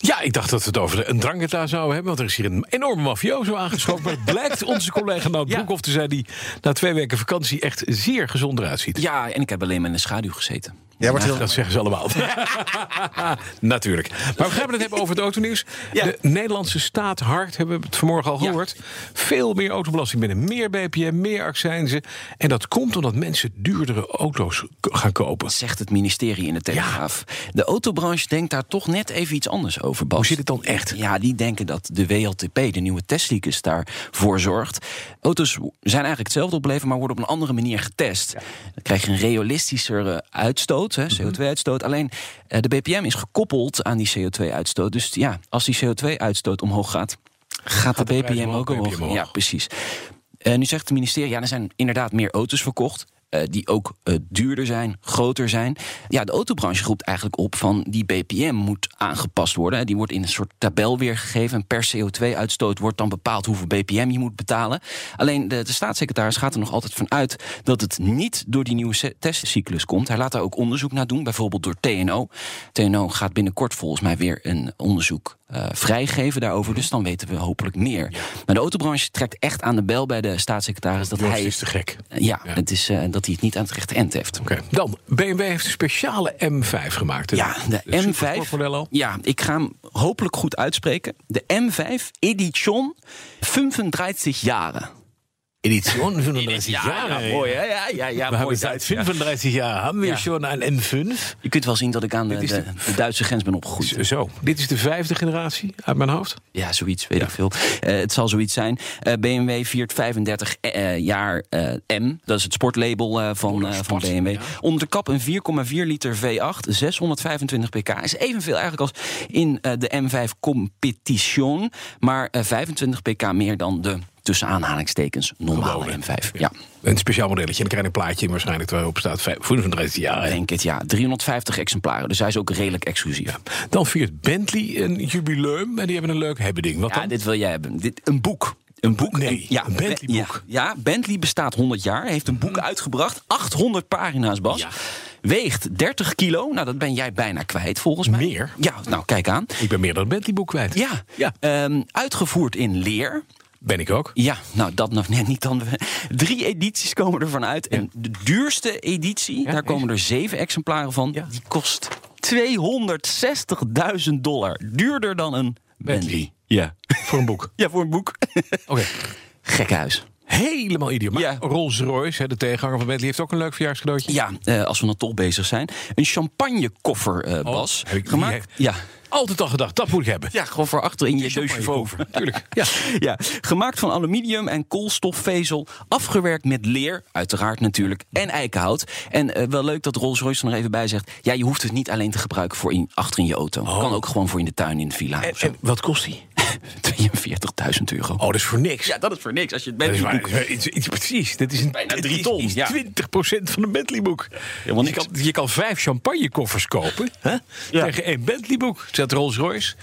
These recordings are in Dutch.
Ja, ik dacht dat we het over een dranketa zouden hebben. Want er is hier een enorme mafioso aangeschoven. Maar het blijkt onze collega Nout. Broekhoff te zijn... die na twee weken vakantie echt zeer gezond eruit ziet. Ja, en ik heb alleen maar in de schaduw gezeten. Ja, wordt heel... Dat zeggen ze allemaal. Natuurlijk. Maar we gaan het hebben over het autonieuws. Ja. De Nederlandse staat hard, hebben we het vanmorgen al Ja. gehoord. Veel meer autobelasting binnen, meer BPM, meer accijnzen. En dat komt omdat mensen duurdere auto's gaan kopen. Zegt het ministerie in de Telegraaf. De autobranche denkt daar toch net even iets anders over, Bas. Hoe zit het dan echt? Ja, die denken dat de WLTP, de nieuwe testcyclus, daarvoor zorgt. Auto's zijn eigenlijk hetzelfde opleven, maar worden op een andere manier getest. Dan krijg je een realistischere uitstoot, hè, CO2-uitstoot. Alleen eh, de BPM is gekoppeld aan die CO2-uitstoot. Dus ja, als die CO2-uitstoot omhoog gaat, gaat, de BPM ook omhoog. BPM omhoog. Ja, precies. Eh, nu zegt het ministerie, ja, er zijn inderdaad meer auto's verkocht. Eh, die ook eh, duurder zijn, groter zijn. Ja, de autobranche roept eigenlijk op van die BPM moet aangepast worden. Die wordt in een soort tabel weergegeven. En per CO2-uitstoot wordt dan bepaald hoeveel BPM je moet betalen. Alleen de, de staatssecretaris gaat er nog altijd van uit dat het niet door die nieuwe testcyclus komt. Hij laat daar ook onderzoek naar doen, bijvoorbeeld door TNO. TNO gaat binnenkort volgens mij weer een onderzoek eh, vrijgeven daarover. Dus dan weten we hopelijk meer. Maar de autobranche trekt echt aan de bel bij de staatssecretaris dat hij. is te gek. Ja, Ja. Het is, dat hij het niet aan het rechte eind heeft. Oké. Dan, BMW heeft een speciale M5 gemaakt. hè? Ja, de M5. supersportmodel al. Ja, ik ga hem hopelijk goed uitspreken. De M5 Edition 35 jaren. Edition 35 Ja, mooi? Ja, ja, ja, We mooi hebben seit Duits, ja. 35 jaar hebben we Ja. schon een M5. Je kunt wel zien dat ik aan de, de, de- de Duitse grens ben opgegroeid. Zo, dit is de vijfde generatie uit mijn hoofd. Ja, zoiets, weet ik veel. Eh, het zal zoiets zijn. Eh, BMW viert 35 eh, jaar eh, M. Dat is het sportlabel eh, van, eh, van BMW. ja. Onder de kap een 4,4 liter V8, 625 pk. Is evenveel eigenlijk als in eh, de M5 Competition. Maar eh, 25 pk meer dan de, tussen aanhalingstekens, normale Gewone. M5. Ja, Een speciaal modelletje. Een plaatje in waarschijnlijk waarop staat 35 jaar. ik denk het. Ja, 350 exemplaren. Dus hij is ook redelijk exclusief. Dan viert Bentley een jubileum. En die hebben een leuk hebbeding. Wat Ja, dan? dit wil jij hebben. Dit, een boek. Een boek? Nee, ja, een Bentley-boek. Ja, ja, Bentley bestaat 100 jaar. Heeft een boek uitgebracht. 800 pagina's, Bas. Ja. Weegt 30 kilo. Nou, dat ben jij bijna kwijt, volgens mij. Meer? Ja, nou, kijk aan. Ik ben meer dan een Bentley boek kwijt. Ja, Ja. Ehm, uitgevoerd in leer. Ben ik ook. Ja, nou, dat nog net niet dan. Drie edities komen ervan uit. En de duurste editie, Ja, daar komen er zeven exemplaren van. Ja. Die kost 260.000 dollar. Duurder dan een Bentley. Bentley. Ja. Voor een boek. ja, voor een boek. Oké. Gekhuis. Helemaal idioot. Maar Ja. Rolls-Royce, hè, de tegenhanger van Bentley, heeft ook een leuk verjaarscadeautje. Ja, eh, als we dan toch bezig zijn. Een champagnekoffer, eh Bas. heb ik- die Gemaakt. Ja. Altijd al gedacht, dat moet ik hebben. ja, gewoon voor achter in je deusje over. Tuurlijk. Ja. Ja, gemaakt van aluminium en koolstofvezel. Afgewerkt met leer, uiteraard natuurlijk. En eikenhout. En eh, wel leuk dat Rolls-Royce er nog even bij zegt... ja, je hoeft het niet alleen te gebruiken voor in, achter in je auto. Kan ook gewoon voor in de tuin in de villa. En wat kost die? 42.000 euro. Oh, dat is voor niks. Ja, dat is voor niks. Als je het Dat is Bentley maar, boek... iets, iets precies. Dit is een, Bijna drie ton, is ja. 20% van een Bentley-boek. Je, kan, je kan vijf champagnekoffers kopen hè? tegen één Bentley-boek. Zet Rolls-Royce.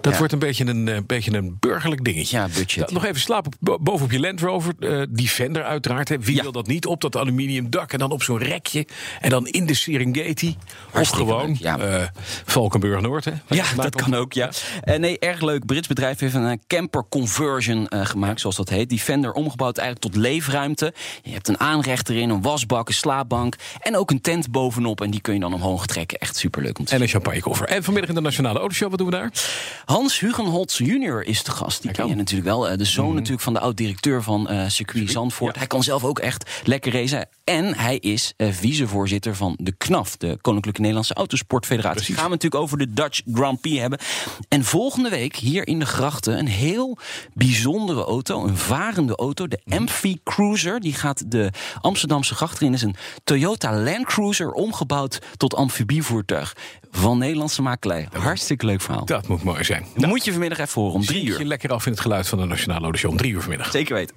Dat Ja. wordt een beetje een, eh, beetje een burgerlijk dingetje. Ja, budget, Nou, nog even slapen bo- bovenop je Land Rover. eh Defender uiteraard. Hè. Wie Ja. wil dat niet? Op dat aluminium dak en dan op zo'n rekje. En dan in de Serengeti. Of gewoon leuk, ja. eh, Valkenburg Noord. Hè, Ja, dat kan ook, ja. Eh, nee, erg leuk. Brits bedrijf heeft een eh, camper conversion eh, gemaakt, zoals dat heet. Defender omgebouwd eigenlijk tot leefruimte. Je hebt een aanrecht erin, een wasbak, een slaapbank... en ook een tent bovenop. En die kun je dan omhoog trekken. Echt superleuk om te zien. En een champagnekoffer. En vanmiddag in de Nationale Autoshow, wat doen we daar? Hans Hugenholz junior is de gast. Die ken je natuurlijk wel. Eh, De zoon natuurlijk van de oud-directeur van eh circuit Zandvoort. Hij kan zelf ook echt lekker racen. En hij is eh, vicevoorzitter van de KNAF, de Koninklijke Nederlandse Autosportfederatie. Precies. Gaan we natuurlijk over de Dutch Grand Prix hebben. En volgende week hier in de grachten een heel bijzondere auto. Een varende auto, de Amphi Cruiser. Die gaat de Amsterdamse grachten in. Is een Toyota Land Cruiser omgebouwd tot amfibievoertuig. Van Nederlandse makelij. Hartstikke leuk verhaal. Dat moet mooi zijn. Dat moet je vanmiddag even horen om drie Zet je uur. lekker af in het geluid van de Nationale Autoshow om drie uur vanmiddag. Zeker weten.